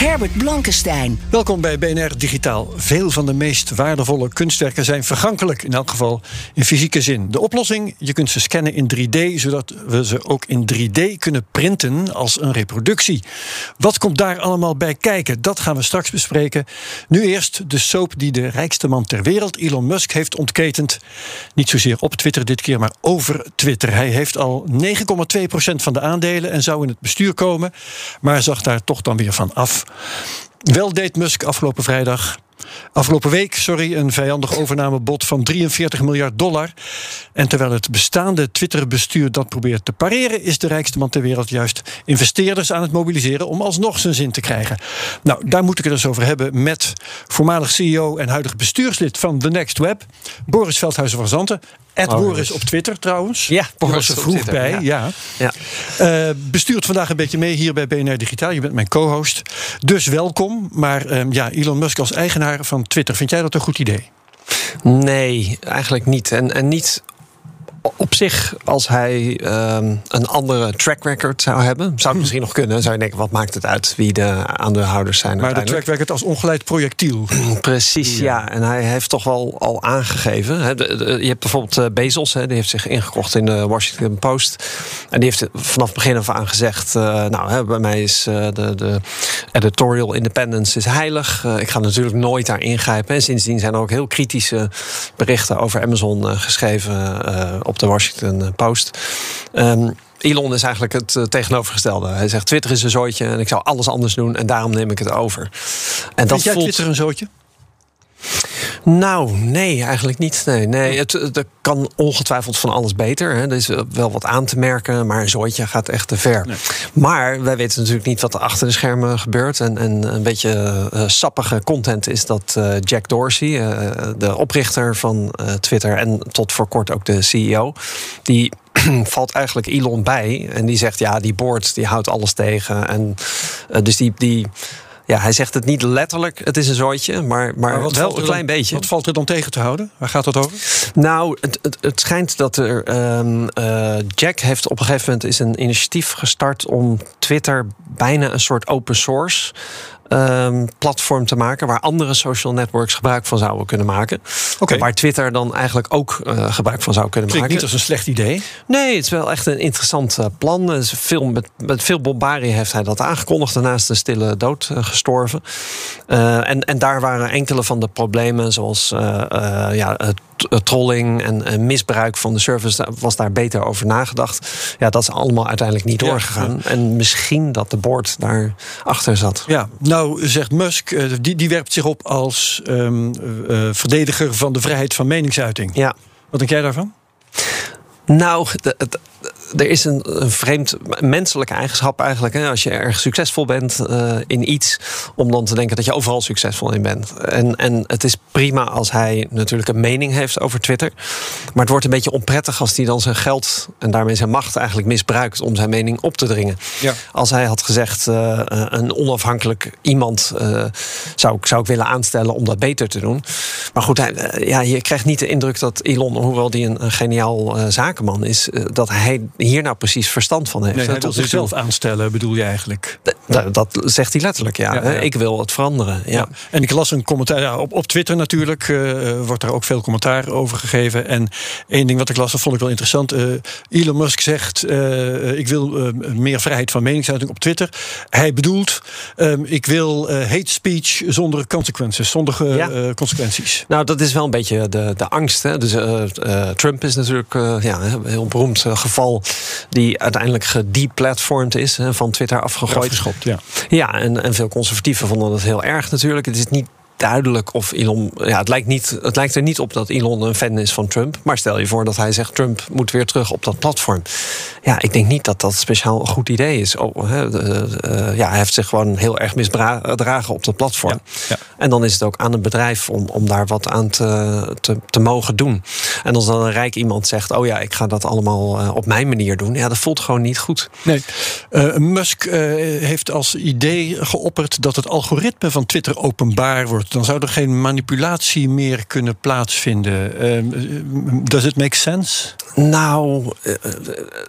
Herbert Blankenstein. Welkom bij BNR Digitaal. Veel van de meest waardevolle kunstwerken zijn vergankelijk, in elk geval in fysieke zin. De oplossing: je kunt ze scannen in 3D, zodat we ze ook in 3D kunnen printen als een reproductie. Wat komt daar allemaal bij kijken? Dat gaan we straks bespreken. Nu eerst de soap die de rijkste man ter wereld, Elon Musk, heeft ontketend. Niet zozeer op Twitter dit keer, maar over Twitter. Hij heeft al 9,2% van de aandelen en zou in het bestuur komen, maar zag daar toch dan weer van af. Wel deed Musk afgelopen vrijdag. Afgelopen week, sorry, een vijandig overnamebod van 43 miljard dollar. En terwijl het bestaande Twitter-bestuur dat probeert te pareren, is de rijkste man ter wereld juist investeerders aan het mobiliseren om alsnog zijn zin te krijgen. Nou, daar moet ik het dus over hebben met voormalig CEO en huidig bestuurslid van The Next Web, Boris Veldhuizen van Zanten. Ed Boris op Twitter trouwens. Ja, Boris er vroeg Twitter, bij. ja. Ja. Ja. Eh, bestuurt vandaag een beetje mee hier bij BNR Digitaal. Je bent mijn co-host. Dus welkom. Maar ehm, ja, Elon Musk als eigenaar van Twitter, vind jij dat een goed idee? Nee, eigenlijk niet. En, en niet op zich, als hij ehm, een andere track record zou hebben, zou het misschien nog kunnen. Zou je denken, wat maakt het uit wie de aandeelhouders zijn? Maar de track record als ongeleid projectiel. Precies, ja. En hij heeft toch wel al aangegeven. Hè, de- de- je hebt bijvoorbeeld eh, Bezos, hè, die heeft zich ingekocht in de Washington Post. En die heeft vanaf het begin af aan gezegd: eh, Nou, bij mij is eh, de, de editorial independence is heilig. Eh, ik ga natuurlijk nooit daar ingrijpen. En sindsdien zijn er ook heel kritische berichten over Amazon eh, geschreven eh, op de Washington Post. Ehm, Elon is eigenlijk het eh, tegenovergestelde. Hij zegt: Twitter is een zooitje en ik zou alles anders doen en daarom neem ik het over. En Vind jij Twitter een zootje? Nou, nee, eigenlijk niet. Nee, nee. Het, het- kan ongetwijfeld van alles beter. Hè. Er is wel wat aan te merken, maar een zooitje gaat echt te ver. Maar wij weten natuurlijk niet wat er achter de schermen gebeurt. En, en een beetje eh, sappige content is dat eh, Jack Dorsey, eh, de oprichter van Twitter en tot voor kort ook de CEO, die valt eigenlijk Elon bij. En die zegt, ja, die board die houdt alles tegen. En dus die... die ja, hij zegt het niet letterlijk, het is een zooitje, maar, maar, wat wel een klein dan- beetje. Wat valt er dan tegen te houden? Waar gaat het over? Nou, het, het, het schijnt dat er. ehm, eh, Jack heeft op een gegeven moment is een initiatief gestart om Twitter bijna een soort open source. Ehm, platform te maken waar andere social networks gebruik van zouden kunnen maken. Waar Twitter dan eigenlijk ook eh, gebruik van zou kunnen Klinkt maken. niet als een slecht idee. Nee, het is wel echt een interessant eh, plan. Is veel, met, met veel bombarie heeft hij dat aangekondigd. Daarnaast een stille dood eh, gestorven. En, en daar waren enkele van de problemen, zoals ja, het trolling en eh, misbruik van de service, was daar beter over nagedacht. Ja, dat is allemaal uiteindelijk niet Ja, doorgegaan. En misschien dat de board daar achter zat. Ja, nou zegt Musk, eh, die, die werpt zich op als ehm, eh, eh, verdediger van de vrijheid van meningsuiting. Ja. Wat denk jij daarvan? Nou, de- er is een, een vreemd menselijke eigenschap eigenlijk. Hè, als je erg succesvol bent eh, in iets, om dan te denken dat je overal succesvol in bent. En, en het is prima als hij natuurlijk een mening heeft over Twitter. Maar het wordt een beetje onprettig als hij dan zijn geld en daarmee zijn macht eigenlijk misbruikt om zijn mening op te dringen. Ja. Als hij had gezegd, eh, eh, een onafhankelijk iemand zou, ik- zou ik willen aanstellen om dat beter te doen. Maar goed, hij, ja, je krijgt niet de indruk dat Elon, hoewel die een, een geniaal zakenman is, dat hij hier nou precies verstand van heeft. Nee, hij wil zichzelf aanstellen, bedoel je eigenlijk? Dat, dat zegt hij letterlijk, ja. Ja, ja. Ik wil het veranderen. Ja. Ja. En ik las een commentaar op, op Twitter natuurlijk. eh, wordt daar ook veel commentaar over gegeven. En één ding wat ik las, dat vond ik wel interessant. Eh, Elon Musk zegt: Ik wil meer vrijheid van meningsuiting op Twitter. Hij bedoelt: Ik wil hate speech zonder consequenties, zonder consequenties. Nou, dat is wel een beetje de, de angst. Hè? Dus, Trump is natuurlijk ja, een heel beroemd geval. Die uiteindelijk gedeplatformd is, hè, van Twitter afgegooid. Ja. Ja, en, en veel conservatieven vonden dat heel erg natuurlijk. Het is niet duidelijk of Elon. Ja, het, lijkt niet, het lijkt er niet op dat Elon een fan is van Trump. Maar stel je voor dat hij zegt: Trump moet weer terug op dat platform. Ja, ik denk niet dat dat speciaal een goed idee is. Oh, hè, ja, hij heeft zich gewoon heel erg misdragen op dat platform. Ja, En dan is het ook aan het bedrijf om, om daar wat aan te, te, te, mogen doen. En als dan een rijk iemand zegt: Oh ja, ik ga dat allemaal uh, op mijn manier doen. Ja, dat voelt gewoon niet goed. Nee. Uh, Musk uh, heeft als idee geopperd dat het algoritme van Twitter openbaar wordt. Dan zou er geen manipulatie meer kunnen plaatsvinden. does it make sense? Nou,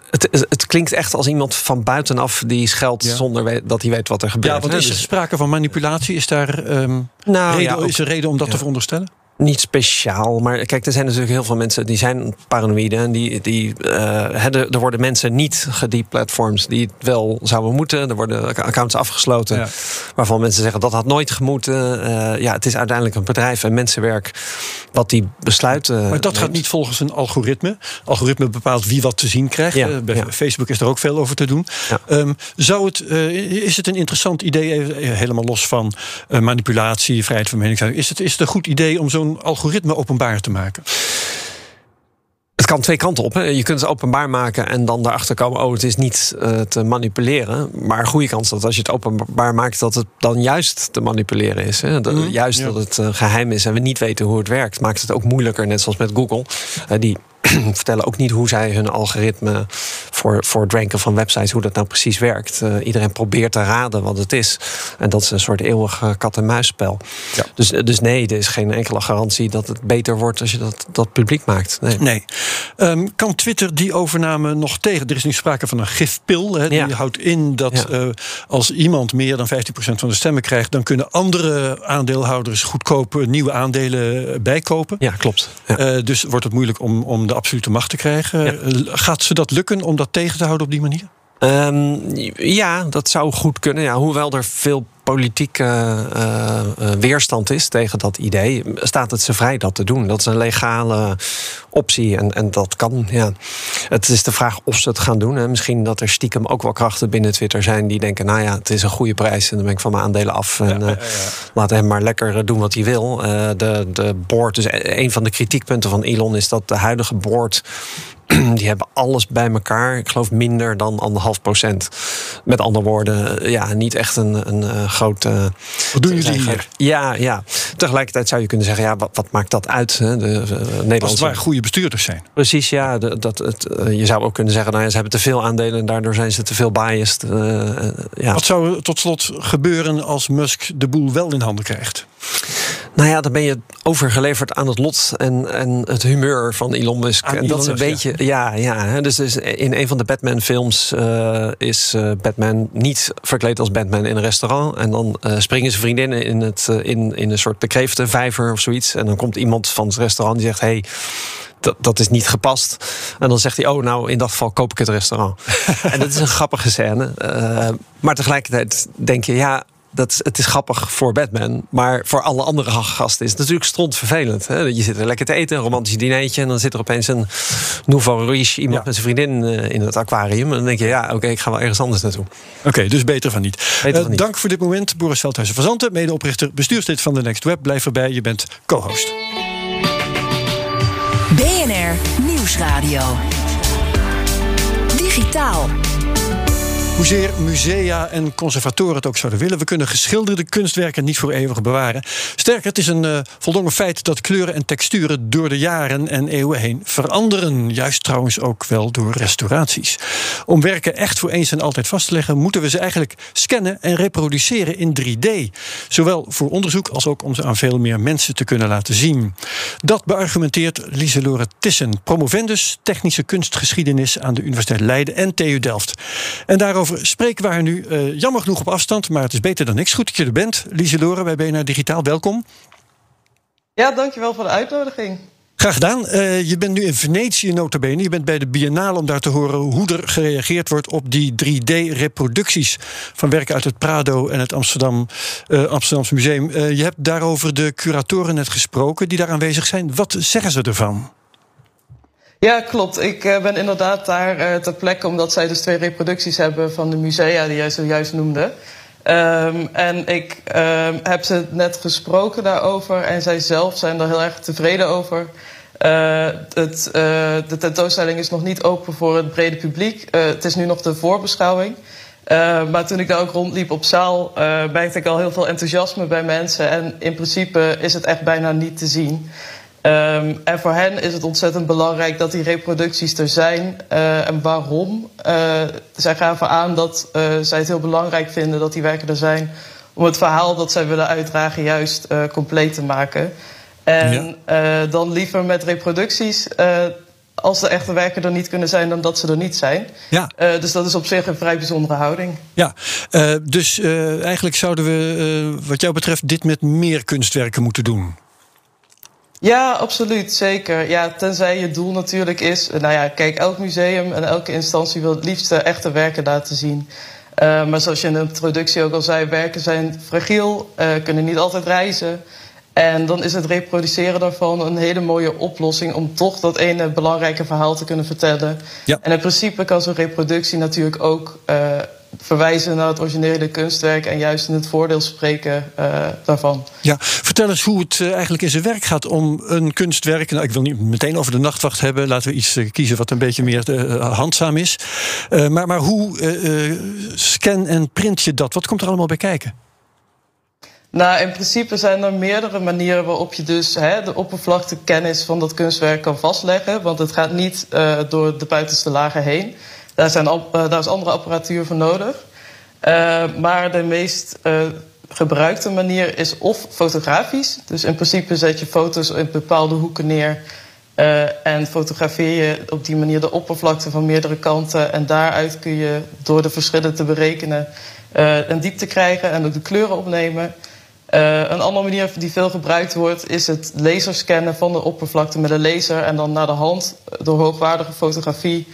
het, het, klinkt echt als iemand van buitenaf die scheldt zonder dat hij weet wat er gebeurt. Ja, want is er dus- sprake van manipulatie? Is daar um, nou, reden, ja, is er reden om dat te veronderstellen? Niet speciaal, maar kijk, er zijn natuurlijk heel veel mensen die zijn paranoïde. En die, die, uh, er, worden mensen niet gedeplatforms die het wel zouden moeten. Er worden accounts afgesloten waarvan mensen zeggen dat had nooit gemoeten. Uh, ja, het is uiteindelijk een bedrijf en mensenwerk wat die besluiten. Maar dat gaat niet volgens een algoritme. Algoritme bepaalt wie wat te zien krijgt. Ja, uh, bij Facebook is er ook veel over te doen. Um, zou het, is het een interessant idee, helemaal los van manipulatie, vrijheid van meningsuiting? Is het, is het een goed idee om zo'n algoritme openbaar te maken? Het kan twee kanten op. Hè. Je kunt het openbaar maken en dan daarachter komen: oh, het is niet uh, te manipuleren. Maar een goede kans dat als je het openbaar maakt, dat het dan juist te manipuleren is. Hè. Mm, juist dat het uh, geheim is en we niet weten hoe het werkt, maakt het ook moeilijker. Net zoals met Google. Uh, die vertellen ook niet hoe zij hun algoritme voor, voor het ranken van websites, hoe dat nou precies werkt. Uh, iedereen probeert te raden wat het is. En dat is een soort eeuwig kat-en-muisspel. Ja. Dus, dus nee, er is geen enkele garantie dat het beter wordt als je dat, dat publiek maakt. Nee. nee. Um, kan Twitter die overname nog tegen? Er is nu sprake van een gifpil. Hè, die ja. houdt in dat ja. uh, als iemand meer dan 15% van de stemmen krijgt, dan kunnen andere aandeelhouders goedkoop nieuwe aandelen bijkopen. Ja, klopt. Uh, dus wordt het moeilijk om, om de absolute macht te krijgen. Ja. Gaat ze dat lukken om dat tegen te houden op die manier? Um, ja, dat zou goed kunnen. Ja, hoewel er veel politieke uh, uh, weerstand is tegen dat idee, staat het ze vrij dat te doen. Dat is een legale optie en, en dat kan. Ja. Het is de vraag of ze het gaan doen. Hè. Misschien dat er stiekem ook wel krachten binnen Twitter zijn die denken: nou ja, het is een goede prijs en dan ben ik van mijn aandelen af. En ja, ja, ja. laat hem maar lekker doen wat hij wil. de, de board, dus een van de kritiekpunten van Elon is dat de huidige board die hebben alles bij elkaar. Ik geloof minder dan anderhalf procent. Met andere woorden, ja, niet echt een, een, grote. Wat doen jullie hier? Ja, ja. Tegelijkertijd zou je kunnen zeggen, ja, wat, wat maakt dat uit? Hè? De, de Nederlandse... Als het goede bestuurders zijn. Precies, ja. De, dat, het, je zou ook kunnen zeggen, nou ja, ze hebben te veel aandelen en daardoor zijn ze te veel biased. Uh, ja. Wat zou er tot slot gebeuren als Musk de boel wel in handen krijgt? Nou ja, dan ben je overgeleverd aan het lot en, en het humeur van Elon Musk. Aan en Elon dat is een Musk, beetje. Ja, ja. Dus, dus in een van de Batman-films uh, is uh, Batman niet verkleed als Batman in een restaurant. En dan uh, springen zijn vriendinnen in, het, in, in een soort de kreeftenvijver of zoiets. En dan komt iemand van het restaurant die zegt: Hey, dat, dat is niet gepast. En dan zegt hij, oh, nou, in dat geval koop ik het restaurant. en dat is een grappige scène. Uh, maar tegelijkertijd denk je, ja, dat, het is grappig voor Batman. Maar voor alle andere gasten is het natuurlijk strontvervelend. Hè? Je zit er lekker te eten, een romantisch dinertje... en dan zit er opeens een nouveau riche iemand ja. met zijn vriendin uh, in het aquarium. En dan denk je, ja, oké, okay, ik ga wel ergens anders naartoe. Oké, okay, dus beter van niet. Beter van niet. Dank voor dit moment, Boris Veldhuizen van Zanten... medeoprichter, bestuurslid van de Next Web. Blijf erbij, je bent co-host. BNR Nieuwsradio. Digitaal. Hoezeer musea en conservatoren het ook zouden willen, we kunnen geschilderde kunstwerken niet voor eeuwig bewaren. Sterker, het is een uh, voldongen feit dat kleuren en texturen door de jaren en eeuwen heen veranderen. Juist trouwens ook wel door restauraties. Om werken echt voor eens en altijd vast te leggen, moeten we ze eigenlijk scannen en reproduceren in 3D. Zowel voor onderzoek als ook om ze aan veel meer mensen te kunnen laten zien. Dat beargumenteert Lieselore Tissen, promovendus technische kunstgeschiedenis aan de Universiteit Leiden en TU Delft. En daarover spreken we haar nu uh, jammer genoeg op afstand, maar het is beter dan niks. Goed dat je er bent, Lieselore bij BNR Digitaal. Welkom. Ja, dankjewel voor de uitnodiging. Graag gedaan. Uh, je bent nu in Venetië notabene. Je bent bij de Biennale om daar te horen hoe er gereageerd wordt op die 3D-reproducties van werken uit het Prado en het Amsterdam, uh, Amsterdamse Museum. Uh, je hebt daarover de curatoren net gesproken die daar aanwezig zijn. Wat zeggen ze ervan? Ja, klopt. Ik uh, ben inderdaad daar uh, ter plekke omdat zij dus twee reproducties hebben van de musea die jij zojuist noemde. Ehm, en ik ehm, heb ze net gesproken daarover en zij zelf zijn er heel erg tevreden over. Uh, het, de tentoonstelling is nog niet open voor het brede publiek. Het is nu nog de voorbeschouwing. maar toen ik daar ook rondliep op zaal, merkte ik al heel veel enthousiasme bij mensen. En in principe is het echt bijna niet te zien. Um, en voor hen is het ontzettend belangrijk dat die reproducties er zijn. Uh, en waarom? Uh, zij gaven aan dat uh, zij het heel belangrijk vinden dat die werken er zijn. Om het verhaal dat zij willen uitdragen juist compleet te maken. En ja. dan liever met reproducties. als de echte werken er niet kunnen zijn, dan dat ze er niet zijn. Ja. dus dat is op zich een vrij bijzondere houding. Ja, dus eigenlijk zouden we, wat jou betreft, dit met meer kunstwerken moeten doen. Ja, absoluut, zeker. Ja, tenzij je doel natuurlijk is... Nou ja, kijk, elk museum en elke instantie wil het liefst echte werken laten zien. Uh, maar zoals je in de introductie ook al zei, werken zijn fragiel, uh, kunnen niet altijd reizen. En dan is het reproduceren daarvan een hele mooie oplossing om toch dat ene belangrijke verhaal te kunnen vertellen. Ja. En in principe kan zo'n reproductie natuurlijk ook uh, verwijzen naar het originele kunstwerk en juist in het voordeel spreken uh, daarvan. Ja, vertel eens hoe het uh, eigenlijk in zijn werk gaat om een kunstwerk. Nou, ik wil niet meteen over de nachtwacht hebben. Laten we iets uh, kiezen wat een beetje meer handzaam is. maar, maar hoe scan en print je dat? Wat komt er allemaal bij kijken? Nou, in principe zijn er meerdere manieren waarop je dus hè, de oppervlaktekennis van dat kunstwerk kan vastleggen. Want het gaat niet door de buitenste lagen heen. Daar, zijn, daar is andere apparatuur voor nodig. Uh, maar de meest uh, gebruikte manier is of fotografisch. Dus in principe zet je foto's in bepaalde hoeken neer. en fotografeer je op die manier de oppervlakte van meerdere kanten. En daaruit kun je door de verschillen te berekenen een diepte krijgen en ook de kleuren opnemen. een andere manier die veel gebruikt wordt is het laserscannen van de oppervlakte met een laser. En dan naar de hand door hoogwaardige fotografie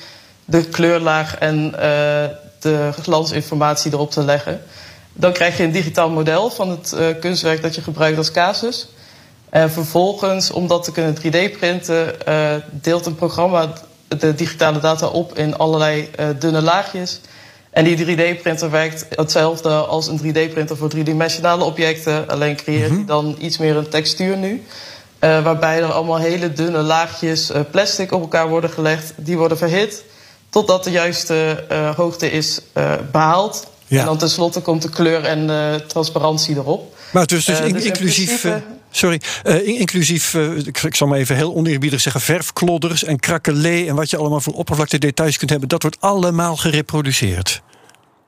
de kleurlaag en uh, de glansinformatie erop te leggen. Dan krijg je een digitaal model van het uh, kunstwerk dat je gebruikt als casus. En vervolgens, om dat te kunnen 3D-printen, uh, deelt een programma de digitale data op in allerlei dunne laagjes. En die 3D-printer werkt hetzelfde als een 3D-printer voor driedimensionale objecten. Alleen creëert hij -hmm. dan iets meer een textuur nu. waarbij er allemaal hele dunne laagjes plastic op elkaar worden gelegd. Die worden verhit. Totdat de juiste uh, hoogte is uh, behaald. Ja. En dan tenslotte komt de kleur en de transparantie erop. Maar dus, dus, in, dus inclusief. Principe, sorry, uh, inclusief, ik, ik, zal maar even heel oneerbiedig zeggen, verfklodders en krakelee en wat je allemaal voor oppervlakte details kunt hebben, dat wordt allemaal gereproduceerd.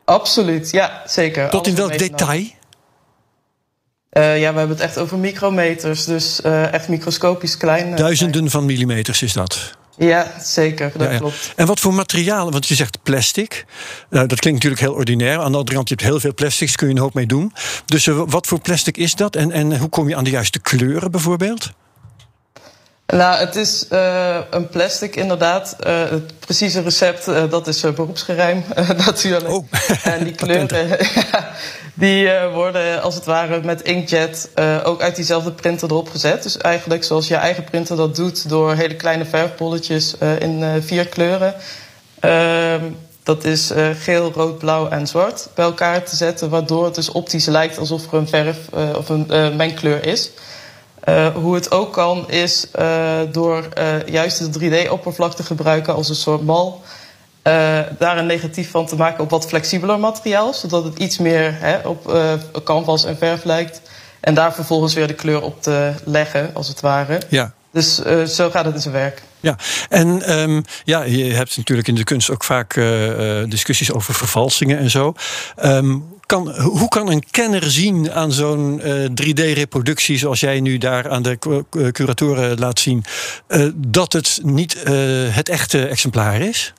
Absoluut, ja, zeker. Tot in welk detail? ja, we hebben het echt over micrometers, dus echt microscopisch klein. Duizenden van millimeters is dat. Ja, zeker, dat ja, ja. klopt. En wat voor materialen? Want je zegt plastic. Uh, dat klinkt natuurlijk heel ordinair. Aan de andere kant, je hebt heel veel plastics, kun je een hoop mee doen. Dus uh, wat voor plastic is dat? En, en hoe kom je aan de juiste kleuren bijvoorbeeld? Nou, het is uh, een plastic inderdaad. het precieze recept, dat is beroepsgeheim natuurlijk. Oh. en die kleuren, die worden als het ware met inkjet ook uit diezelfde printer erop gezet. Dus eigenlijk zoals je eigen printer dat doet door hele kleine verfbolletjes in vier kleuren. Ehm, dat is geel, rood, blauw en zwart bij elkaar te zetten, waardoor het dus optisch lijkt alsof er een verf of een mengkleur is. Hoe het ook kan is door juist de 3D-oppervlak te gebruiken als een soort mal. Daar een negatief van te maken op wat flexibeler materiaal, zodat het iets meer hè, op canvas en verf lijkt. En daar vervolgens weer de kleur op te leggen, als het ware. Ja. Dus zo gaat het in zijn werk. Ja, en um, ja, je hebt natuurlijk in de kunst ook vaak discussies over vervalsingen en zo. Um, kan, hoe kan een kenner zien aan zo'n 3D-reproductie, zoals jij nu daar aan de curatoren laat zien, dat het niet het echte exemplaar is?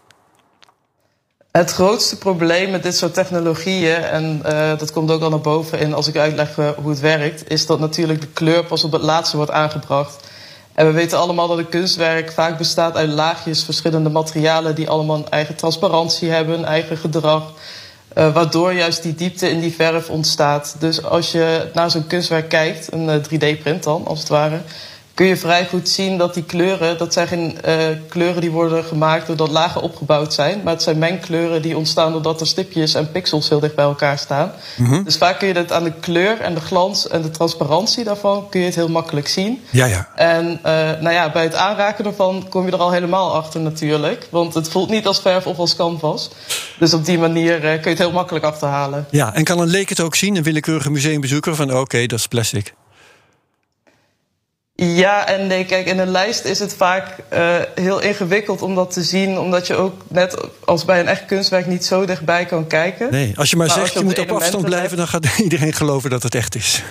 Het grootste probleem met dit soort technologieën, en dat komt ook al naar boven in als ik uitleg hoe het werkt, is dat natuurlijk de kleur pas op het laatste wordt aangebracht. En we weten allemaal dat een kunstwerk vaak bestaat uit laagjes, verschillende materialen die allemaal een eigen transparantie hebben, een eigen gedrag. Uh, waardoor juist die diepte in die verf ontstaat. Dus als je naar zo'n kunstwerk kijkt, een 3D-print dan als het ware, kun je vrij goed zien dat die kleuren, dat zijn geen uh, kleuren die worden gemaakt doordat lagen opgebouwd zijn, maar het zijn mengkleuren die ontstaan doordat er stipjes en pixels heel dicht bij elkaar staan. Mm-hmm. Dus vaak kun je het aan de kleur en de glans en de transparantie daarvan kun je het heel makkelijk zien. Ja, ja. En uh, nou ja, bij het aanraken ervan kom je er al helemaal achter natuurlijk, want het voelt niet als verf of als canvas. Dus op die manier uh, kun je het heel makkelijk achterhalen. Ja, en kan een leek het ook zien, een willekeurige museumbezoeker, van oké, dat is plastic? Ja en nee, kijk, in een lijst is het vaak uh, heel ingewikkeld om dat te zien, omdat je ook net als bij een echt kunstwerk niet zo dichtbij kan kijken. Nee, als je maar, maar zegt je, je moet op afstand blijven, hebt... dan gaat iedereen geloven dat het echt is.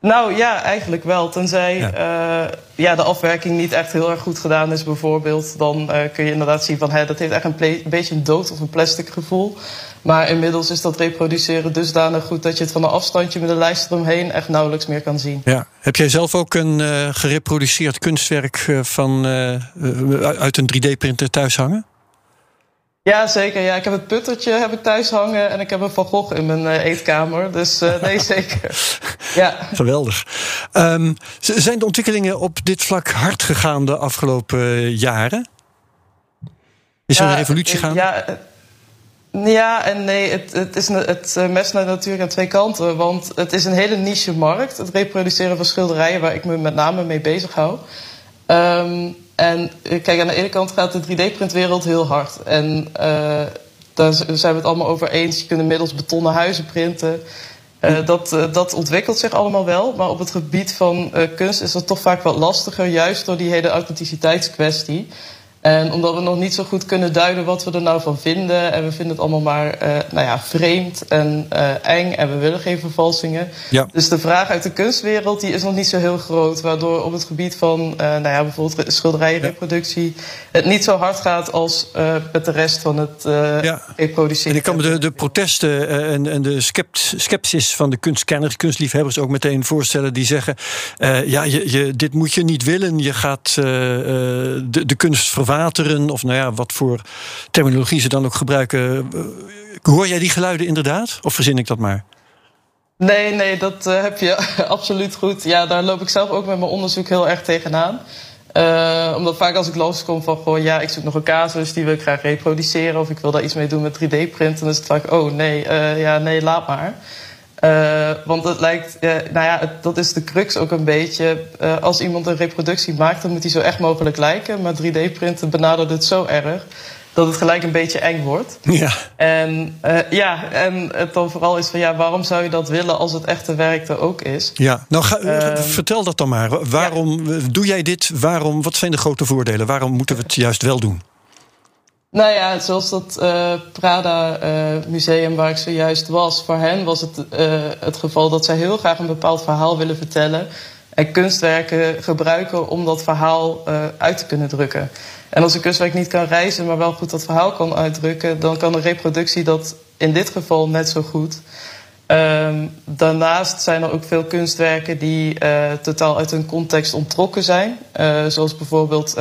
Nou ja, eigenlijk wel. Tenzij ja. Uh, ja, de afwerking niet echt heel erg goed gedaan is, bijvoorbeeld. Dan uh, kun je inderdaad zien van hé, dat heeft echt een, een, beetje een dood of een plastic gevoel. Maar inmiddels is dat reproduceren dusdanig goed dat je het van een afstandje met een lijst eromheen echt nauwelijks meer kan zien. Ja. Heb jij zelf ook een uh, gereproduceerd kunstwerk van, uit een 3D-printer thuis hangen? Ja, zeker. Ja, ik heb het puttertje heb ik thuis hangen en ik heb een Van Gogh in mijn uh, eetkamer. Dus uh, nee, zeker. Ja. Geweldig. Um, zijn de ontwikkelingen op dit vlak hard gegaan de afgelopen jaren? Is er ja, een revolutie gaande? Ja, ja en nee. Het, het, is, het mes naar natuurlijk aan twee kanten. Want het is een hele niche markt. Het reproduceren van schilderijen waar ik me met name mee bezig hou. Um, en kijk, aan de ene kant gaat de 3D-printwereld heel hard. En uh, daar zijn we het allemaal over eens. Je kunt inmiddels betonnen huizen printen. Uh, dat, dat ontwikkelt zich allemaal wel. Maar op het gebied van kunst is dat toch vaak wat lastiger. Juist door die hele authenticiteitskwestie. En omdat we nog niet zo goed kunnen duiden wat we er nou van vinden. En we vinden het allemaal maar uh, nou ja, vreemd en uh, eng. En we willen geen vervalsingen. Ja. Dus de vraag uit de kunstwereld die is nog niet zo heel groot. Waardoor op het gebied van uh, nou ja, bijvoorbeeld schilderijenreproductie... Ja. het niet zo hard gaat als met de rest van het ja. reproduceren. En ik kan me de, de protesten en, en de scept, sceptisch van de kunstkenners, kunstliefhebbers ook meteen voorstellen. Die zeggen, ja, je, je, dit moet je niet willen. Je gaat de, de kunst vervalsen of nou ja, wat voor terminologie ze dan ook gebruiken. Hoor jij die geluiden inderdaad? Of verzin ik dat maar? Nee, nee, dat uh, heb je absoluut goed. Ja, daar loop ik zelf ook met mijn onderzoek heel erg tegenaan. Uh, omdat vaak als ik loskom van gewoon ja, ik zoek nog een casus, die wil ik graag reproduceren of ik wil daar iets mee doen met 3D-printen, dan is het vaak oh nee, ja, nee, laat maar. Uh, want het lijkt, uh, nou ja, het, dat is de crux ook een beetje. Uh, als iemand een reproductie maakt, dan moet die zo echt mogelijk lijken. Maar 3D-printen benadert het zo erg dat het gelijk een beetje eng wordt. Ja. En ja, en het dan vooral is van ja, waarom zou je dat willen als het echte werk er ook is? Ja, nou ga, vertel dat dan maar. Waarom ja. doe jij dit? Waarom, wat zijn de grote voordelen? Waarom moeten we het juist wel doen? Nou ja, zoals dat uh, Prada uh, museum waar ik zojuist was. Voor hen was het uh, het geval dat zij heel graag een bepaald verhaal willen vertellen. En kunstwerken gebruiken om dat verhaal uit te kunnen drukken. En als een kunstwerk niet kan reizen, maar wel goed dat verhaal kan uitdrukken... dan kan een reproductie dat in dit geval net zo goed. Um, daarnaast zijn er ook veel kunstwerken die totaal uit hun context onttrokken zijn. zoals bijvoorbeeld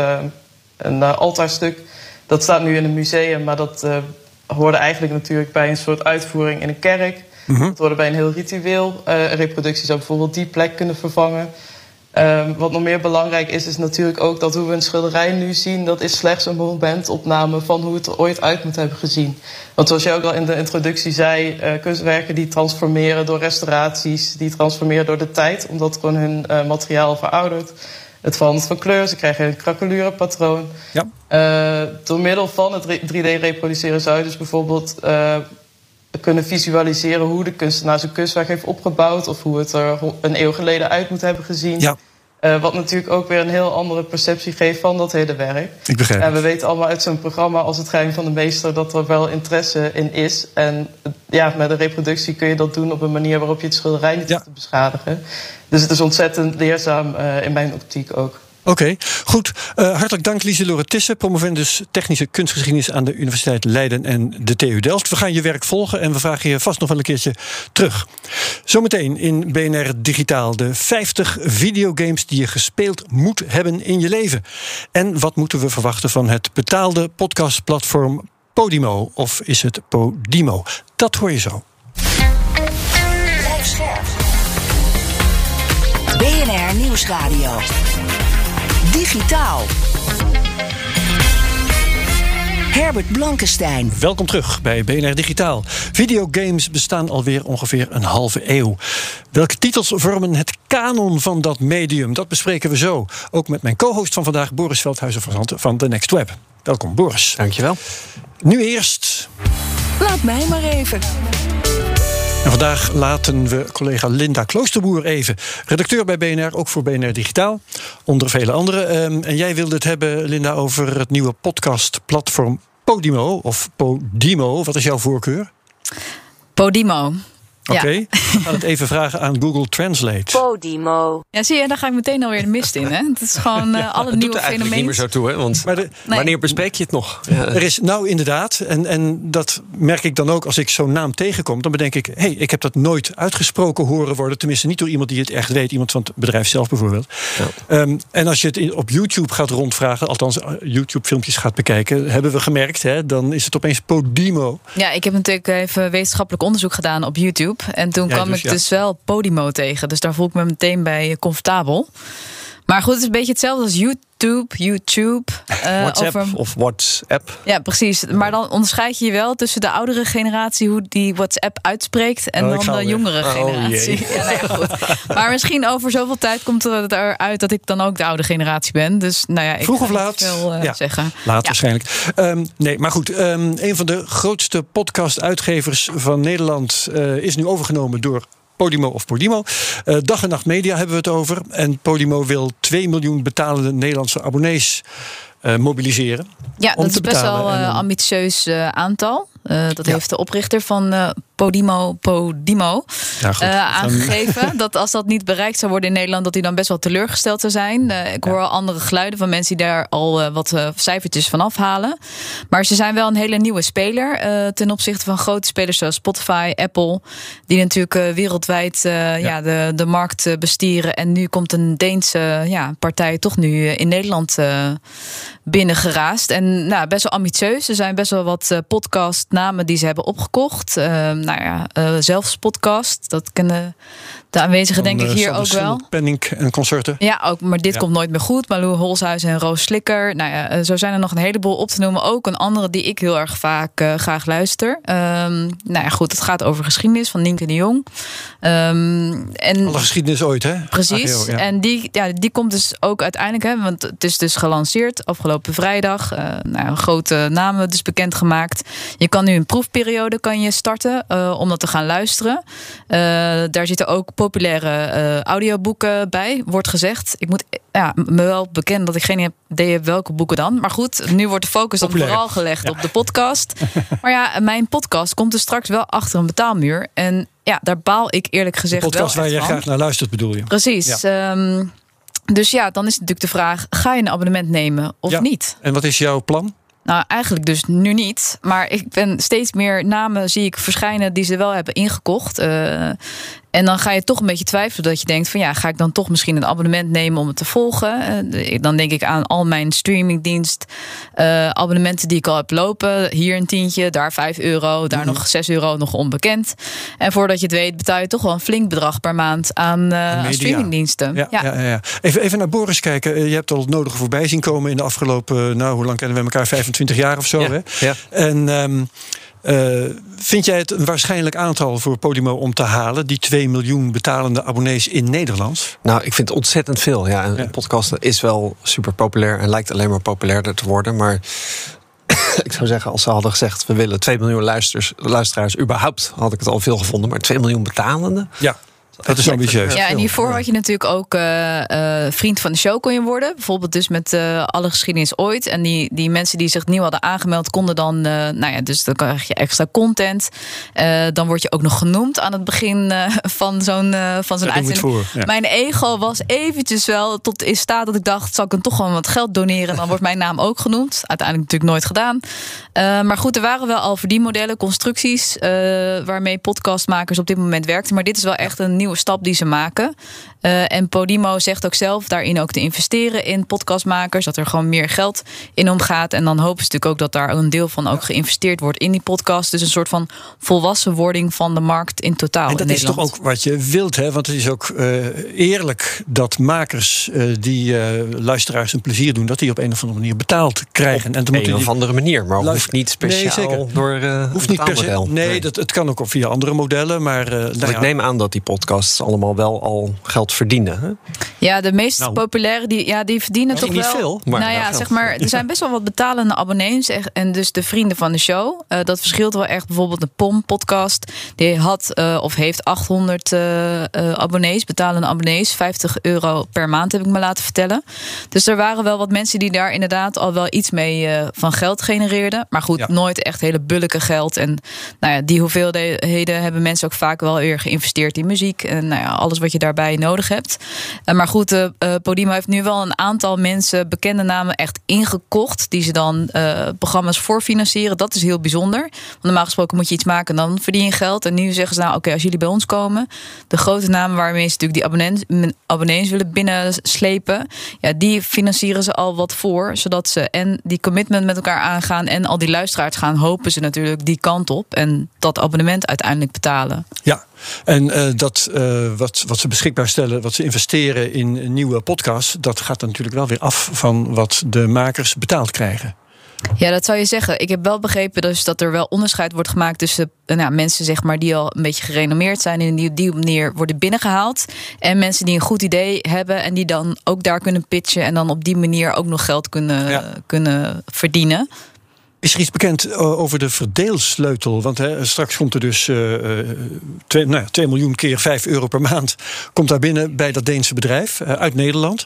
een altaarstuk dat staat nu in een museum, maar dat uh, hoorde eigenlijk natuurlijk bij een soort uitvoering in een kerk. Mm -hmm. Dat hoorde bij een heel ritueel. Uh, reproductie zou bijvoorbeeld die plek kunnen vervangen. Um, wat nog meer belangrijk is, is natuurlijk ook dat hoe we een schilderij nu zien, dat is slechts een momentopname van hoe het er ooit uit moet hebben gezien. Want zoals jij ook al in de introductie zei, uh, kunstwerken die transformeren door restauraties, die transformeren door de tijd, omdat gewoon hun uh, materiaal veroudert. Het verandert van kleur, ze krijgen een krakelurenpatroon. Ja. Uh, door middel van het 3D-reproduceren zou je dus bijvoorbeeld uh, kunnen visualiseren hoe de kunstenaar zijn kunstwerk heeft opgebouwd of hoe het er een eeuw geleden uit moet hebben gezien. Ja. Uh, wat natuurlijk ook weer een heel andere perceptie geeft van dat hele werk. Ik begrijp. En we weten allemaal uit zo'n programma als Het Geheim van de Meester dat er wel interesse in is. En ja, met een reproductie kun je dat doen op een manier waarop je het schilderij niet ja. hoeft te beschadigen. Dus het is ontzettend leerzaam uh, in mijn optiek ook. Oké, goed. Uh, hartelijk dank Lieselore Tissen, promovendus technische kunstgeschiedenis aan de Universiteit Leiden en de TU Delft. We gaan je werk volgen en we vragen je vast nog wel een keertje terug. Zometeen in BNR Digitaal de 50 videogames die je gespeeld moet hebben in je leven. En wat moeten we verwachten van het betaalde podcastplatform Podimo? Of is het Podimo? Dat hoor je zo. BNR Nieuwsradio. Digitaal. Herbert Blankenstein. Welkom terug bij BNR Digitaal. Videogames bestaan alweer ongeveer een halve eeuw. Welke titels vormen het kanon van dat medium? Dat bespreken we zo. Ook met mijn co-host van vandaag, Boris Veldhuizen van The Next Web. Welkom, Boris. Dankjewel. Nu eerst. Laat mij maar even. En vandaag laten we collega Linda Kloosterboer even. Redacteur bij BNR, ook voor BNR Digitaal. Onder vele anderen. Ehm, en jij wilde het hebben, Linda, over het nieuwe podcastplatform Podimo. Of Podimo. Wat is jouw voorkeur? Podimo. Oké, we gaan het even vragen aan Google Translate. Podimo. Ja, zie je, daar ga ik meteen alweer de mist in. Hè? Het is gewoon uh, alle nieuwe fenomenen. niet meer zo toe, hè? Want maar de, wanneer bespreek je het nog? Ja. Er is nou inderdaad, en, en dat merk ik dan ook als ik zo'n naam tegenkom, dan bedenk ik, hé, hey, ik heb dat nooit uitgesproken horen worden. Tenminste, niet door iemand die het echt weet, iemand van het bedrijf zelf bijvoorbeeld. Ja. Um, en als je het op YouTube gaat rondvragen, althans eh, YouTube-filmpjes gaat bekijken, hebben we gemerkt, hè, dan is het opeens Podimo. Ja, ik heb natuurlijk even wetenschappelijk onderzoek gedaan op YouTube. En toen kwam dus, ik dus wel Podimo tegen. Dus daar voel ik me meteen bij comfortabel. Maar goed, het is een beetje hetzelfde als YouTube, YouTube. Uh, WhatsApp over... of WhatsApp. Ja, precies. Maar dan onderscheid je je wel tussen de oudere generatie, hoe die WhatsApp uitspreekt, en oh, dan de jongere oh, generatie. Ja, nou ja, goed. Maar misschien over zoveel tijd komt het eruit dat ik dan ook de oude generatie ben. Dus nou ja, ik Vroeg of laat? Veel, uh, ja, zeggen. Laat waarschijnlijk. Um, nee, maar goed. Um, een van de grootste podcast-uitgevers van Nederland uh, is nu overgenomen door Podimo of Podimo. Uh, dag en nacht media hebben we het over. En Podimo wil 2 miljoen betalende Nederlandse abonnees uh, mobiliseren. Ja, dat is best wel een uh, ambitieus aantal. Dat heeft de oprichter van Podimo, Podimo ja, uh, aangegeven. dat als dat niet bereikt zou worden in Nederland, dat hij dan best wel teleurgesteld zou zijn. Ik hoor al andere geluiden van mensen die daar al wat cijfertjes van afhalen. Maar ze zijn wel een hele nieuwe speler ten opzichte van grote spelers zoals Spotify, Apple, die natuurlijk wereldwijd ja. ja. de, de markt bestieren. En nu komt een Deense ja, partij toch nu in Nederland binnengeraast. En nou, best wel ambitieus. Er zijn best wel wat podcastnamen die ze hebben opgekocht. Ehm, nou ja, uh, zelfs podcast. Dat kennen de aanwezigen denk ik hier ook wel. Penning en concerten. Ja, ook, maar dit komt nooit meer goed. Malou Holshuis en Roos Slikker. Nou ja, eh, zo zijn er nog een heleboel op te noemen. Ook een andere die ik heel erg vaak uh, graag luister. Um, nou ja, goed, het gaat over geschiedenis van Nienke de Jong. Um, en Alle geschiedenis ooit, hè? Precies. AGO, ja. En die, ja, die komt dus ook uiteindelijk, hè, want het is dus gelanceerd afgelopen vrijdag. Uh, nou, grote namen dus bekendgemaakt. Je kan nu een proefperiode kan je starten uh, om dat te gaan luisteren. daar zitten ook populaire uh, audioboeken bij, wordt gezegd. Ik moet ja, me wel bekennen dat ik geen idee heb welke boeken dan. Maar goed, nu wordt de focus dan vooral gelegd ja. op de podcast. maar ja, mijn podcast komt er straks wel achter een betaalmuur. En ja, daar baal ik eerlijk gezegd de podcast wel waar je van. graag naar luistert, bedoel je? Precies. Ja. Um, dus ja, dan is natuurlijk de vraag: ga je een abonnement nemen of ja. niet? En wat is jouw plan? Nou, eigenlijk dus nu niet. Maar ik ben steeds meer namen zie ik verschijnen die ze wel hebben ingekocht. Uh, en dan ga je toch een beetje twijfelen dat je denkt van ja, ga ik dan toch misschien een abonnement nemen om het te volgen? Uh, dan denk ik aan al mijn streamingdienst uh, abonnementen die ik al heb lopen. Hier een tientje, daar 5 euro, daar mm -hmm. nog 6 euro, nog onbekend. En voordat je het weet betaal je toch wel een flink bedrag per maand aan, aan streamingdiensten. Ja, ja. ja, ja even, even naar Boris kijken. Je hebt al het nodige voorbij zien komen in de afgelopen, nou hoe lang kennen we elkaar? 25 jaar of zo. Hè? Ja. En um, uh, vind jij het een waarschijnlijk aantal voor Podimo om te halen, die 2 miljoen betalende abonnees in Nederland? Nou, ik vind het ontzettend veel. Ja, een ja. podcast is wel super populair en lijkt alleen maar populairder te worden. Maar ik zou zeggen, als ze hadden gezegd: we willen 2 miljoen luisteraars, luisteraars überhaupt, had ik het al veel gevonden. Maar 2 miljoen betalende. Ja. Dat is ambitieus. Ja, en hiervoor had je natuurlijk ook uh, uh, vriend van de show kon je worden. Bijvoorbeeld dus met uh, alle geschiedenis ooit. En die, die mensen die zich nieuw hadden aangemeld, konden dan, nou ja, dus dan krijg je extra content. dan word je ook nog genoemd aan het begin van zo'n van zo'n uitzending. Ja. Mijn ego was eventjes wel tot in staat dat ik dacht, zal ik hem toch gewoon wat geld doneren? Dan wordt mijn naam ook genoemd. Uiteindelijk natuurlijk nooit gedaan. maar goed, er waren wel al verdienmodellen, constructies waarmee podcastmakers op dit moment werkten. Maar dit is wel echt een nieuw nieuwe stap die ze maken. Uh, en Podimo zegt ook zelf daarin ook te investeren in podcastmakers. Dat er gewoon meer geld in omgaat. En dan hopen ze natuurlijk ook dat daar een deel van ook geïnvesteerd wordt in die podcast. Dus een soort van volwassenwording van de markt in totaal. En dat is toch ook wat je wilt, hè? Want het is ook uh, eerlijk dat makers uh, die luisteraars een plezier doen, dat die op een of andere manier betaald krijgen. Op en een of andere manier, maar hoeft niet speciaal nee, door hoeft niet per se. Nee, nee. Dat, het kan ook via andere modellen. Maar nou ja. ik neem aan dat die podcasts allemaal wel al geld verdienen. Hè? Ja, de meest nou, populaire, die, ja, die verdienen toch niet wel. Veel, maar nou ja, zeg maar, er zijn best wel wat betalende abonnees. En dus de vrienden van de show. Uh, dat verschilt wel echt. Bijvoorbeeld de POM-podcast. Die had uh, of heeft 800 uh, abonnees, betalende abonnees. 50 euro per maand heb ik me laten vertellen. Dus er waren wel wat mensen die daar inderdaad al wel iets mee van geld genereerden. Maar goed, ja. nooit echt hele bulke geld. En nou ja, die hoeveelheden hebben mensen ook vaak wel weer geïnvesteerd in muziek. En nou ja, alles wat je daarbij nodig hebt. Uh, maar goed, uh, Podimo heeft nu wel een aantal mensen, bekende namen, echt ingekocht. Die ze dan programma's voorfinancieren. Dat is heel bijzonder. Want normaal gesproken moet je iets maken en dan verdien je geld. En nu zeggen ze nou, oké, als jullie bij ons komen. De grote namen waarmee ze natuurlijk die abonnees, willen binnenslepen. Ja, die financieren ze al wat voor. Zodat ze en die commitment met elkaar aangaan. En al die luisteraars gaan, hopen ze natuurlijk die kant op. En dat abonnement uiteindelijk betalen. Ja, en dat uh, wat, wat ze beschikbaar stellen, wat ze investeren in nieuwe podcasts, dat gaat natuurlijk wel weer af van wat de makers betaald krijgen. Ja, dat zou je zeggen. Ik heb wel begrepen dus dat er wel onderscheid wordt gemaakt tussen nou, mensen zeg maar, die al een beetje gerenommeerd zijn en die op die manier worden binnengehaald. En mensen die een goed idee hebben en die dan ook daar kunnen pitchen en dan op die manier ook nog geld kunnen, ja. kunnen verdienen. Is er iets bekend eh, over de verdeelsleutel? Want hè, straks komt er dus uh, 2, nou ja, 2 miljoen keer 5 euro per maand. Komt daar binnen bij dat Deense bedrijf uit Nederland.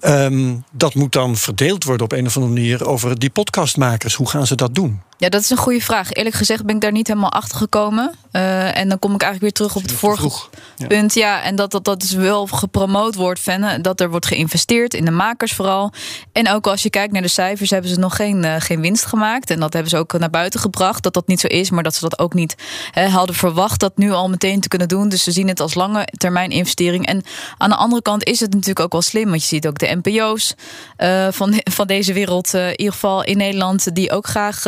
Um, dat moet dan verdeeld worden op een of andere manier over die podcastmakers. Hoe gaan ze dat doen? Ja, dat is een goede vraag. Eerlijk gezegd ben ik daar niet helemaal achter gekomen. Uh, en dan kom ik eigenlijk weer terug op het vorige ja. punt. Ja, en dat, dat dat dus wel gepromoot wordt, Fenne, dat er wordt geïnvesteerd in de makers vooral. En ook als je kijkt naar de cijfers, hebben ze nog geen, uh, geen winst gemaakt. En dat hebben ze ook naar buiten gebracht, dat dat niet zo is. Maar dat ze dat ook niet hè, hadden verwacht dat nu al meteen te kunnen doen. Dus ze zien het als lange termijn investering. En aan de andere kant is het natuurlijk ook wel slim. Want je ziet ook de NPO's uh, van, van deze wereld, in ieder geval in Nederland, die ook graag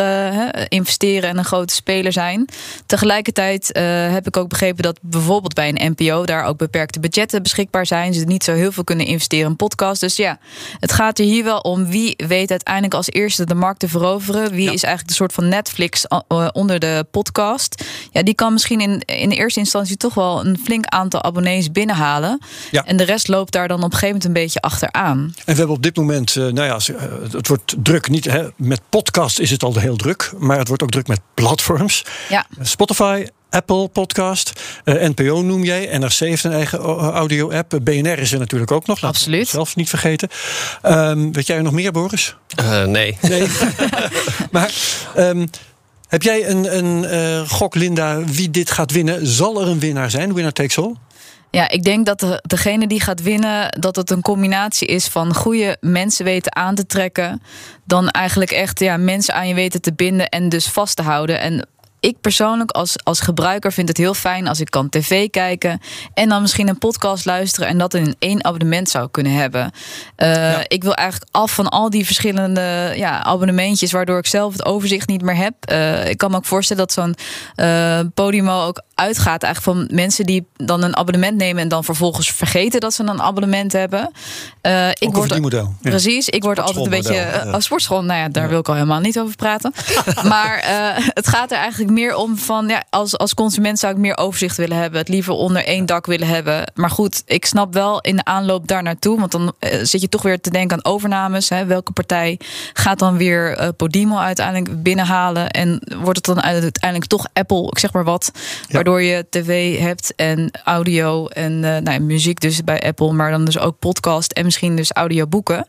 investeren en een grote speler zijn. Tegelijkertijd uh, heb ik ook begrepen dat bijvoorbeeld bij een NPO daar ook beperkte budgetten beschikbaar zijn. Ze niet zo heel veel kunnen investeren in podcasts. Dus ja, het gaat er hier wel om wie weet uiteindelijk als eerste de markt te veroveren. Wie ja. is eigenlijk de soort van Netflix uh, onder de podcast. Ja, die kan misschien in, in de eerste instantie toch wel een flink aantal abonnees binnenhalen. Ja. En de rest loopt daar dan op een gegeven moment een beetje achteraan. En we hebben op dit moment, nou ja, het wordt druk. Niet, hè, met podcast is het al heel druk maar het wordt ook druk met platforms. Ja. Spotify, Apple Podcast, uh, NPO noem jij. NRC heeft een eigen audio-app. BNR is er natuurlijk ook nog. Absoluut. Zelfs niet vergeten. Um, weet jij er nog meer, Boris? Uh, nee. nee. maar um, heb jij een, een uh, gok, Linda, wie dit gaat winnen? Zal er een winnaar zijn? Winner takes all? Ja, ik denk dat de, degene die gaat winnen, dat het een combinatie is van goede mensen weten aan te trekken. Dan eigenlijk echt ja, mensen aan je weten te binden en dus vast te houden. En ik persoonlijk als, als gebruiker vind het heel fijn als ik kan tv kijken en dan misschien een podcast luisteren en dat in één abonnement zou kunnen hebben. Uh, ja. Ik wil eigenlijk af van al die verschillende ja, abonnementjes, waardoor ik zelf het overzicht niet meer heb. Uh, ik kan me ook voorstellen dat zo'n uh, Podimo ook uitgaat eigenlijk van mensen die dan een abonnement nemen en dan vervolgens vergeten dat ze een abonnement hebben. Uh, ik word die model. Precies, ik word altijd een beetje ja. uh, sportschool. Nou ja, daar ja. wil ik al helemaal niet over praten. maar uh, het gaat er eigenlijk meer om van ja, als, als consument zou ik meer overzicht willen hebben, het liever onder één dak willen hebben. Maar goed, ik snap wel in de aanloop daar naartoe, want dan zit je toch weer te denken aan overnames. Hè. Welke partij gaat dan weer Podimo uiteindelijk binnenhalen en wordt het dan uiteindelijk toch Apple, ik zeg maar wat, waardoor je tv hebt en audio en uh, nou, muziek dus bij Apple, maar dan dus ook podcast en misschien dus audioboeken.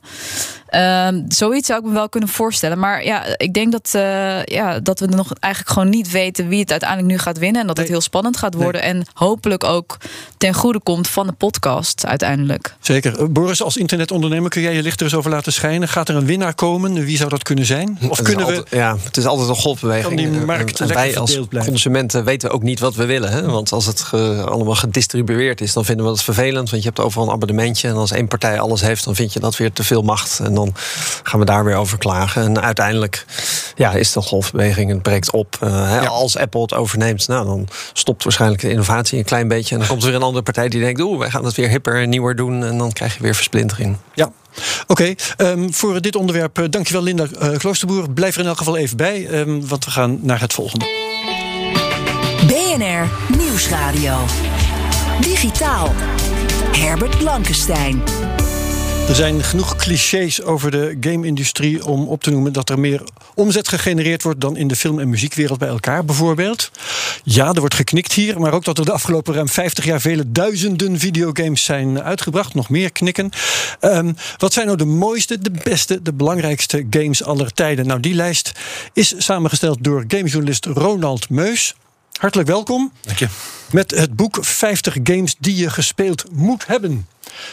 Ehm, zoiets zou ik me wel kunnen voorstellen. Maar ja, ik denk dat, uh, ja, dat we nog eigenlijk gewoon niet weten wie het uiteindelijk nu gaat winnen. En dat het heel spannend gaat worden. En hopelijk ook ten goede komt van de podcast uiteindelijk. Zeker. Eh, Boris, als internetondernemer kun jij je licht er eens over laten schijnen. Gaat er een winnaar komen? Wie zou dat kunnen zijn? Of kunnen we. ja, het is altijd een golfbeweging. Kan die markt en, wij als consumenten weten ook niet wat we willen. Hè? Want als het allemaal gedistribueerd is, dan vinden we dat vervelend. Want je hebt overal een abonnementje. En als één partij alles heeft, dan vind je dat weer te veel macht. En dan gaan we daar weer over klagen. En uiteindelijk ja, is de golfbeweging, het breekt op. Uh, Als Apple het overneemt, nou, dan stopt waarschijnlijk de innovatie een klein beetje. En dan komt er weer een andere partij die denkt, oeh, wij gaan het weer hipper en nieuwer doen. En dan krijg je weer versplintering. Ja, Oké, ehm, voor dit onderwerp uh, dankjewel Linda uh, Kloosterboer. Blijf er in elk geval even bij, um, want we gaan naar het volgende. BNR Nieuwsradio. Digitaal. Herbert Blankenstein. Er zijn genoeg clichés over de game-industrie om op te noemen dat er meer omzet gegenereerd wordt dan in de film- en muziekwereld bij elkaar, bijvoorbeeld. Ja, er wordt geknikt hier, maar ook dat er de afgelopen ruim 50 jaar vele duizenden videogames zijn uitgebracht. Nog meer knikken. Um, wat zijn nou de mooiste, de beste, de belangrijkste games aller tijden? Nou, die lijst is samengesteld door gamejournalist Ronald Meus. Hartelijk welkom. Dank je. Met het boek 50 games die je gespeeld moet hebben.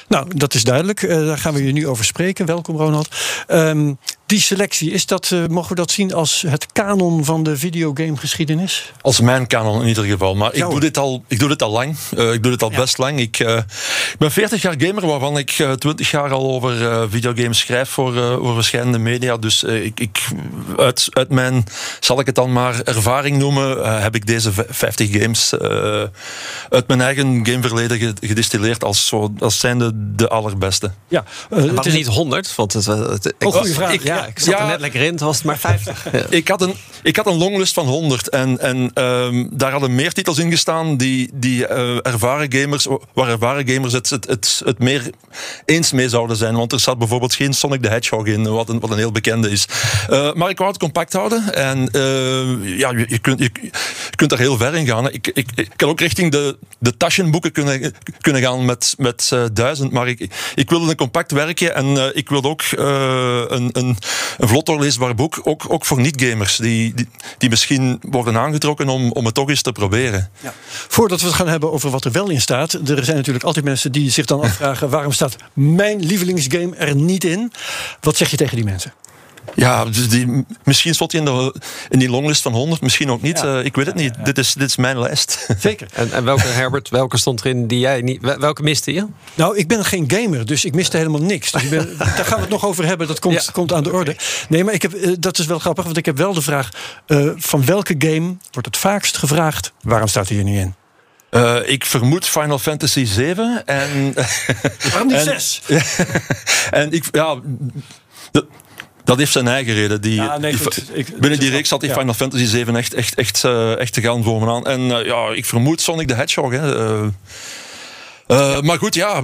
Nou, dat is duidelijk. Uh, daar gaan we je nu over spreken. Welkom, Ronald. Um, die selectie, is dat, uh, mogen we dat zien als het kanon van de videogamegeschiedenis? Als mijn kanon in ieder geval. Maar ik doe, dit al, ik doe dit al lang. Uh, ik doe dit al ja. best lang. Ik, uh, ik, ben 40 jaar gamer, waarvan ik 20 jaar al over videogames schrijf voor, voor verschillende media. Dus ik, ik, uit, uit mijn, zal ik het dan maar ervaring noemen, heb ik deze 50 games uit mijn eigen gameverleden gedistilleerd als, zo, als zijnde de allerbeste. Ja, het is niet 100, want het, oh, vraag. Ik, ja, ik zat er net lekker in, het was het maar 50. Ja. Ik, had een, ik had een longlist van 100 en, en um, daar hadden meer titels in gestaan die, die uh, ervaren gamers, waar ervaren gamers het, het, het, het, meer eens mee zouden zijn. Want er zat bijvoorbeeld geen Sonic the Hedgehog in, wat een, wat een heel bekende is. Uh, maar ik wou het compact houden en uh, ja, je, je, kunt, je, je, kunt daar heel ver in gaan. Ik, ik, ik kan ook richting de, de Taschenboeken kunnen, kunnen gaan met, met duizend, maar ik, ik wilde een compact werken en ik wilde ook een, een, een vlot doorleesbaar boek, ook, ook voor niet-gamers, die, die, die, misschien worden aangetrokken om, om het toch eens te proberen. Ja. Voordat we het gaan hebben over wat er wel in staat, er zijn natuurlijk altijd mensen die zich dan afvragen: waarom staat mijn lievelingsgame er niet in? Wat zeg je tegen die mensen? Ja, dus die, misschien stond hij in, de, in die longlist van 100, misschien ook niet. Ja. Uh, ik weet het niet. Ja, ja. Dit, is, dit is mijn lijst. Zeker. En, en, welke, Herbert, welke stond erin die jij niet... Welke miste je? Nou, ik ben geen gamer, dus ik miste helemaal niks. Dus ben, daar gaan we het nog over hebben. Dat komt, komt aan de orde. Nee, maar ik heb, uh, dat is wel grappig, want ik heb wel de vraag... Uh, van welke game wordt het vaakst gevraagd? Waarom staat hij er niet in? Uh, ik vermoed Final Fantasy 7 en. Waarom niet 6? en ik, ja. De, dat heeft zijn eigen reden. Die, ja, nee, die, ik, binnen die reeks had die ja. Final Fantasy 7 echt, echt, echt, uh, echt te gaan voor me aan. En uh, ja, ik vermoed Sonic the Hedgehog. Hè. Uh, uh, maar goed, ja,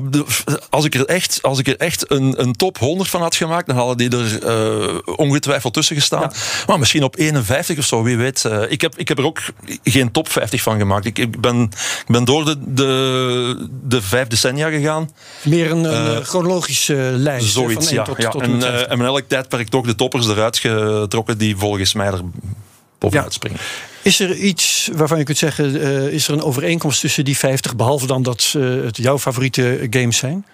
als ik er echt, als ik er echt een, een top 100 van had gemaakt, dan hadden die er uh, ongetwijfeld tussen gestaan. Ja. Maar misschien op 51 of zo, wie weet. Uh, ik, heb, ik heb er ook geen top 50 van gemaakt. Ik, ik, ben, ik ben door de, de, de vijf decennia gegaan. Meer een, een chronologische lijst. Zoiets, van ja. Tot, ja. tot en, en in elk tijdperk toch de toppers eruit getrokken die volgens mij er bovenuit springen. Is er iets waarvan je kunt zeggen, uh, is er een overeenkomst tussen die 50, behalve dan dat het jouw favoriete games zijn?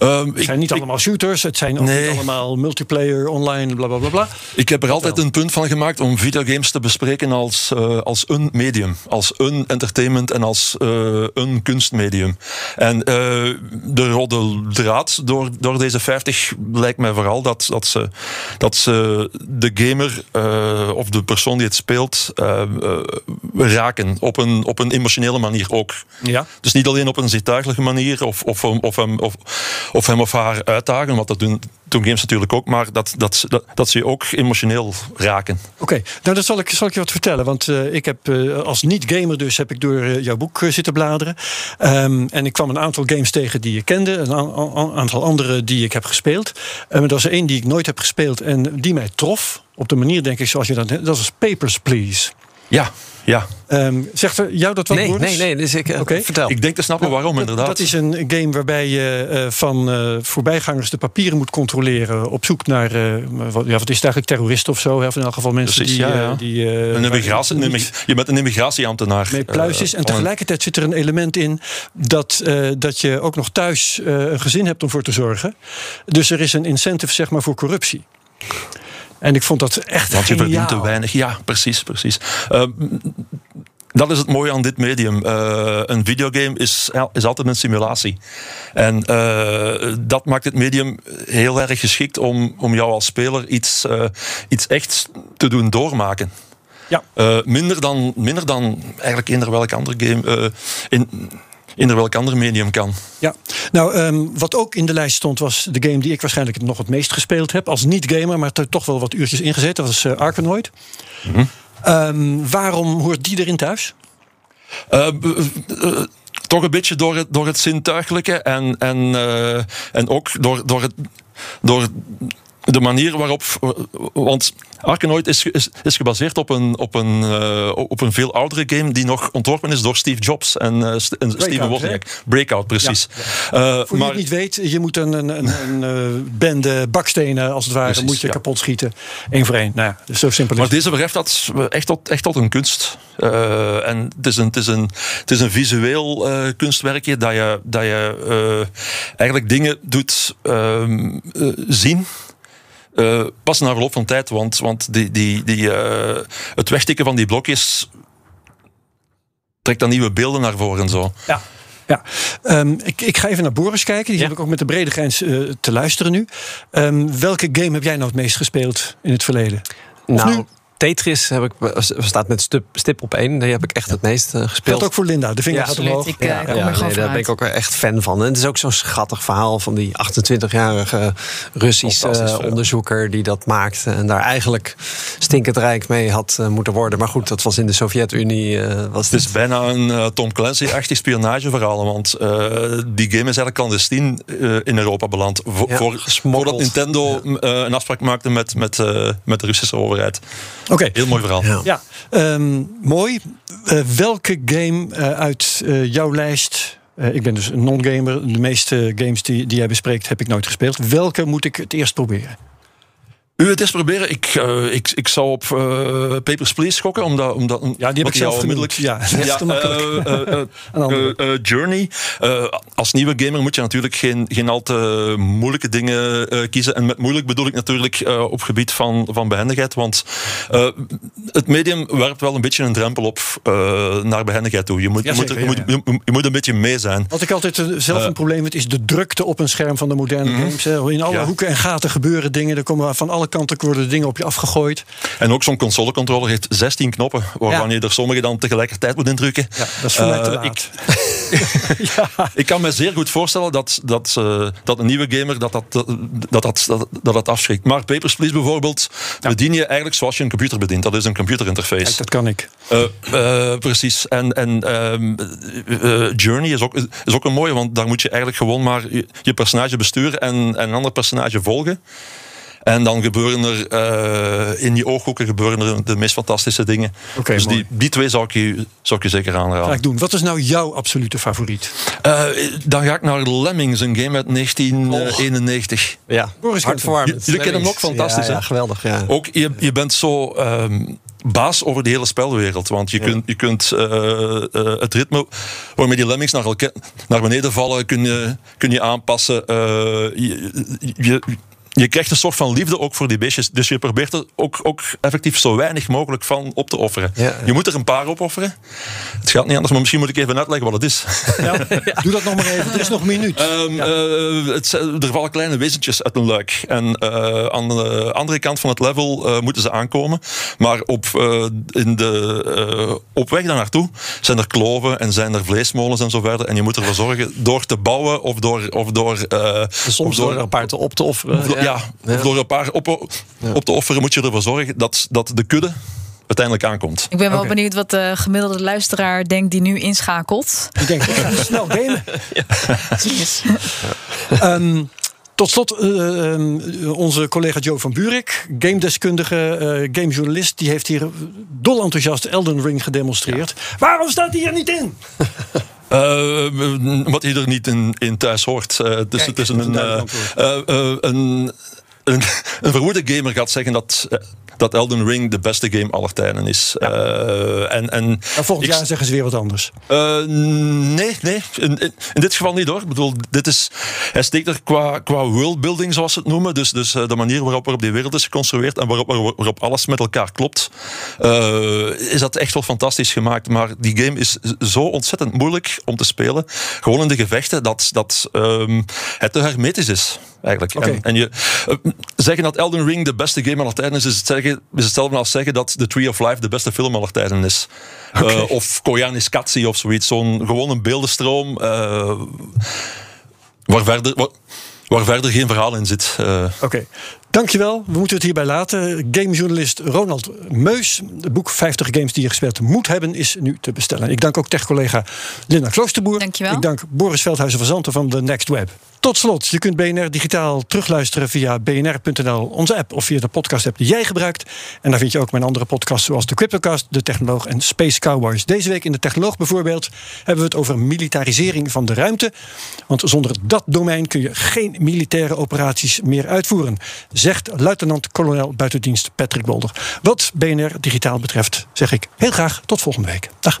Um, het zijn niet ik, allemaal shooters, het zijn ook nee. niet allemaal multiplayer, online, bla bla bla. bla. Ik heb er altijd een punt van gemaakt om videogames te bespreken als, uh, als een medium. Als een entertainment en als uh, een kunstmedium. En uh, de rode draad door, door deze 50 lijkt mij vooral dat, dat, ze, dat ze de gamer of de persoon die het speelt raken. Op een, op een emotionele manier ook. Ja. Dus niet alleen op een zintuigelijke manier of, of, of, of, of hem of haar uitdagen, want dat doen, doen games natuurlijk ook, maar dat, dat, dat, dat ze je ook emotioneel raken. Oké, okay. nou dat zal ik, zal ik je wat vertellen, want uh, ik heb uh, als niet-gamer dus heb ik door uh, jouw boek zitten bladeren um, en ik kwam een aantal games tegen die je kende, een aantal andere die ik heb gespeeld. Um, er was er één die ik nooit heb gespeeld en die mij trof, op de manier denk ik zoals je dat dat was Papers, Please. Ja. Ja. Um, zegt er jou dat wat nee, Nee, nee, dus ik, okay. vertel. Ik denk te snappen waarom, dat, inderdaad. Dat is een game waarbij je uh, van uh, voorbijgangers de papieren moet controleren... op zoek naar, uh, wat, ja, wat is het eigenlijk, terroristen of zo? Of in elk geval mensen Precies, die... Ja, ja. die een immigratie, een immig, je bent een immigratieambtenaar. Met pluisjes. en tegelijkertijd zit er een element in... dat, dat je ook nog thuis een gezin hebt om voor te zorgen. Dus er is een incentive zeg maar, voor corruptie. En ik vond dat echt Want je geniaal. verdient te weinig. Ja, precies, precies. Uh, dat is het mooie aan dit medium. Uh, een videogame is, is altijd een simulatie. En uh, dat maakt het medium heel erg geschikt om, om jou als speler iets, iets echt te doen doormaken. Ja. minder, dan, minder dan eigenlijk eender welk ander game. in, in welk ander medium kan. Ja, nou, um, wat ook in de lijst stond was de game die ik waarschijnlijk nog het meest gespeeld heb. Als niet-gamer, maar toch wel wat uurtjes ingezet. Dat was uh, Arkanoid. Mm -hmm. um, waarom hoort die erin thuis? Uh, uh, toch een beetje door het, door het zintuigelijke en, en, en ook door, door het. Door de manier waarop. Want Arkanoid is, is, is gebaseerd op een, op, een, uh, op een veel oudere game die nog ontworpen is door Steve Jobs en, uh, St en Steven Wozniak. Breakout, precies. Ja, ja. Uh, Voor maar, wie het niet weet, je moet een, een, een, een bende bakstenen als het ware precies, moet je ja. kapot schieten. Eén voor één. Nou ja, dus zo simpel maar deze verheft dat echt tot, echt tot een kunst. en het is een, het is een, het is een visueel kunstwerkje dat je, dat je eigenlijk dingen doet zien. Uh, pas na verloop van tijd, want, want die, die, die, uh, het wegtikken van die blokjes trekt dan nieuwe beelden naar voren en zo. Ja. Ja, um, ik, ik ga even naar Boris kijken. Die ja. heb ik ook met de brede grens uh, te luisteren nu. Um, welke game heb jij nou het meest gespeeld in het verleden? Of nou, nu? Tetris heb ik, staat met stip, stip op één. Die heb ik echt het meest uh, gespeeld. Dat ook voor Linda, de vinger ja, gaat omhoog. Ik, uh, ja, ja, nee, daar ben ik ook echt fan van. En het is ook zo'n schattig verhaal van die 28-jarige Russische uh, onderzoeker die dat maakt. En daar eigenlijk stinkend rijk mee had uh, moeten worden. Maar goed, dat was in de Sovjet-Unie. was het is bijna een Tom Clancy-achtig spionageverhaal. Want die game is eigenlijk clandestien in Europa beland. Vo ja, voor, voordat Nintendo een afspraak maakte met, met, met de Russische overheid. Oké. Okay. Heel mooi verhaal. Ja, ja. Um, mooi. Uh, welke game uh, uit uh, jouw lijst. ik ben dus een non-gamer. De meeste games die, die jij bespreekt heb ik nooit gespeeld. Welke moet ik het eerst proberen? Het eens proberen. Ik, uh, ik, ik zou op uh, Papers, Please schokken. Omdat, omdat, ja, die heb ik zelf onmiddellijk. Ja, ja uh, Journey. als nieuwe gamer moet je natuurlijk geen, geen al te moeilijke dingen kiezen. En met moeilijk bedoel ik natuurlijk op gebied van, van behendigheid. Want het medium werpt wel een beetje een drempel op naar behendigheid toe. Je moet, ja, zeker, je, moet, ja. Je, je, moet een beetje mee zijn. Wat ik altijd zelf een probleem vind, is de drukte op een scherm van de moderne mm -hmm. games. In alle hoeken en gaten gebeuren dingen. Er komen van alle kanten worden dingen op je afgegooid. En ook zo'n consolecontroller heeft 16 knoppen, waarvan ja. je er sommige dan tegelijkertijd moet indrukken. Ja, dat is voor mij te laat. Ik, ja. ik kan me zeer goed voorstellen dat, dat, uh, dat een nieuwe gamer dat dat, dat, dat, dat, dat, afschrikt. Maar Papers, Please bijvoorbeeld, ja. bedien je eigenlijk zoals je een computer bedient. Dat is een computerinterface. Kijk, dat kan ik. Uh, precies. En, en um, Journey is ook, is ook een mooie, want daar moet je eigenlijk gewoon maar je, je personage besturen en, en een ander personage volgen. En dan gebeuren er uh, in die ooghoeken gebeuren er de meest fantastische dingen. Okay, dus die, die twee zou ik, je, zou ik je zeker aanraden. Ga ik doen. Wat is nou jouw absolute favoriet? Uh, dan ga ik naar Lemmings, een game uit 1991. Oh. Ja, Boris Jullie kennen hem ook fantastisch. Ja, ja geweldig. Ja. Ook, je, je bent zo... Um, baas over de hele spelwereld. Want je ja. kunt, je kunt uh, uh, het ritme waarmee die lemmings naar, naar beneden vallen, kun je, kun je aanpassen. Uh, je, je, je krijgt een soort van liefde ook voor die beestjes. Dus je probeert er ook, ook effectief zo weinig mogelijk van op te offeren. Ja, ja. Je moet er een paar op offeren. Het gaat niet anders, maar misschien moet ik even uitleggen wat het is. Ja, doe dat nog maar even. Er is nog een minuut. Um, uh, het, er vallen kleine wezentjes uit een luik. En uh, aan de andere kant van het level uh, moeten ze aankomen. Maar op, in de, op weg daar naartoe zijn er kloven en zijn er vleesmolens en zo verder. En je moet ervoor zorgen door te bouwen of door... Of door Soms of door, door een paar te op te offeren. Ja, door een paar op, op te offeren moet je ervoor zorgen dat, dat de kudde uiteindelijk aankomt. Ik ben wel okay. benieuwd wat de gemiddelde luisteraar denkt die nu inschakelt. Ik ga snel gamen. ja. um, Tot slot, uh, onze collega Joe van Buurik, gamedeskundige, uh, gamejournalist, die heeft hier dol enthousiast Elden Ring gedemonstreerd. Waarom staat hij hier niet in? Uh, wat hij er niet in, in thuis hoort. Dus het is een, een, een, een, verwoede gamer gaat zeggen dat dat Elden Ring de beste game aller tijden is. Ja. Uh, en, en volgend jaar zeggen ze weer wat anders. Uh, nee, nee. In, in, in, dit geval niet hoor. Ik bedoel, dit is, hij steekt er qua, qua worldbuilding, zoals ze het noemen. Dus, dus de manier waarop, waarop die wereld is geconstrueerd en waarop, waarop alles met elkaar klopt, is dat echt wel fantastisch gemaakt. Maar die game is zo ontzettend moeilijk om te spelen. Gewoon in de gevechten dat, dat um, het te hermetisch is. Eigenlijk. Okay. En, en, je, zeggen dat Elden Ring de beste game aller tijden is, is het zeggen is hetzelfde als zeggen dat The Tree of Life de beste film aller tijden is. Okay. Uh, of Koyanis Katsi of zoiets. Zo'n gewoon een beeldenstroom. Uh, waar, verder, waar, waar, verder geen verhaal in zit. Uh. Oké. Okay. Dankjewel. We moeten het hierbij laten. Gamejournalist Ronald Meus. Het boek 50 games die je gespeeld moet hebben is nu te bestellen. Ik dank ook tech-collega Linda Kloosterboer. Dankjewel. Ik dank Boris Veldhuizen van Zanten van The Next Web. Tot slot, je kunt BNR digitaal terugluisteren via bnr.nl, onze app of via de podcast-app die jij gebruikt. En daar vind je ook mijn andere podcasts zoals de Cryptocast, de Technoloog en Space Cowboys. Deze week in de Technoloog bijvoorbeeld hebben we het over militarisering van de ruimte. Want zonder dat domein kun je geen militaire operaties meer uitvoeren, zegt luitenant-kolonel buitendienst Patrick Bolder. Wat BNR digitaal betreft zeg ik heel graag tot volgende week. Dag.